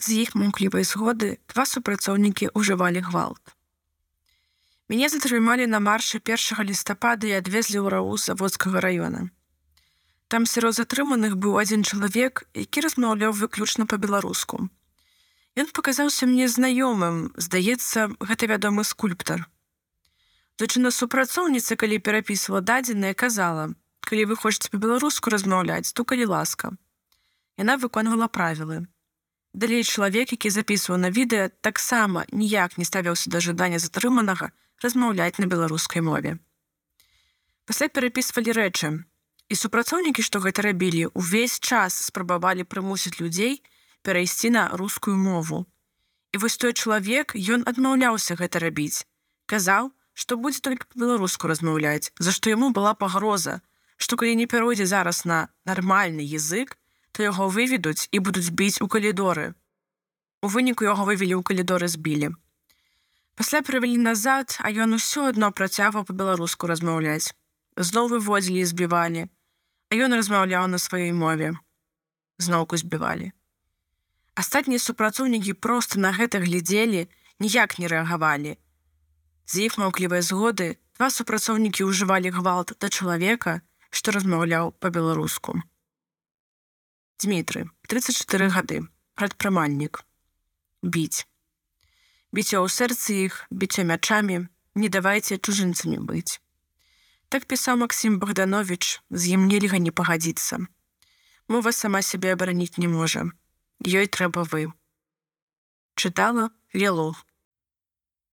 З іх муклівай згоды два супрацоўнікі ўжывалі гвалт. Мяне затрымалі на маршы 1 лістапада і адвезлі ў рау заводскага раёна. Там сярод затрыманых быў адзін чалавек, які размаўляў выключна па-беларуску. Ён паказаўся мне знаёмым, здаецца, гэта вядомы скульптар. Дачына супрацоўніца, калі перапісвала дадзеныя, казала: « Калі вы хочаце па-беларуску размаўляць, то калі ласка. Яна выконвала правілы. Далей чалавек, які запісваў на відэа, таксама ніяк не ставіўся да жадання затрыманага размаўляць на беларускай мове. Пасля перапісвалі рэчы, і супрацоўнікі, што гэта рабілі, увесь час спрабавалі прымусіць людзей перайсці на рускую мову. І вось той чалавек ён адмаўляўся гэта рабіць. Казаў, што будзе только па-беларуску размаўляць, за што яму была пагроза, што калі не пяройдзе зараз на нармальны язык, то яго выведуць і будуць біць у калідоры. У выніку яго вывелі ў калідоры збілі. Пасля прывялі назад, а ён усё адно працягваў па-беларуску размаўляць. Зноў выводзілі і збівалі, а ён размаўляў на сваёй мове. Зноўку збівалі. Астатнія супрацоўнікі проста на гэта глядзелі, ніяк не рэагавалі. З іх маўклівай згоды два супрацоўнікі ўжывалі гвалт да чалавека, што размаўляў па-беларуску. Дмітры, 34 гады, прадпрымальнік. Біць. Біццё ў сэрцы іх, біццё мячамі, не давайце чужынцамі быць. Так пісаў Макссім Богданович, з ім нельга не пагадзіцца. Мова сама сябе абараніць не можа. Ёй трэба вы. Чытала Лелов.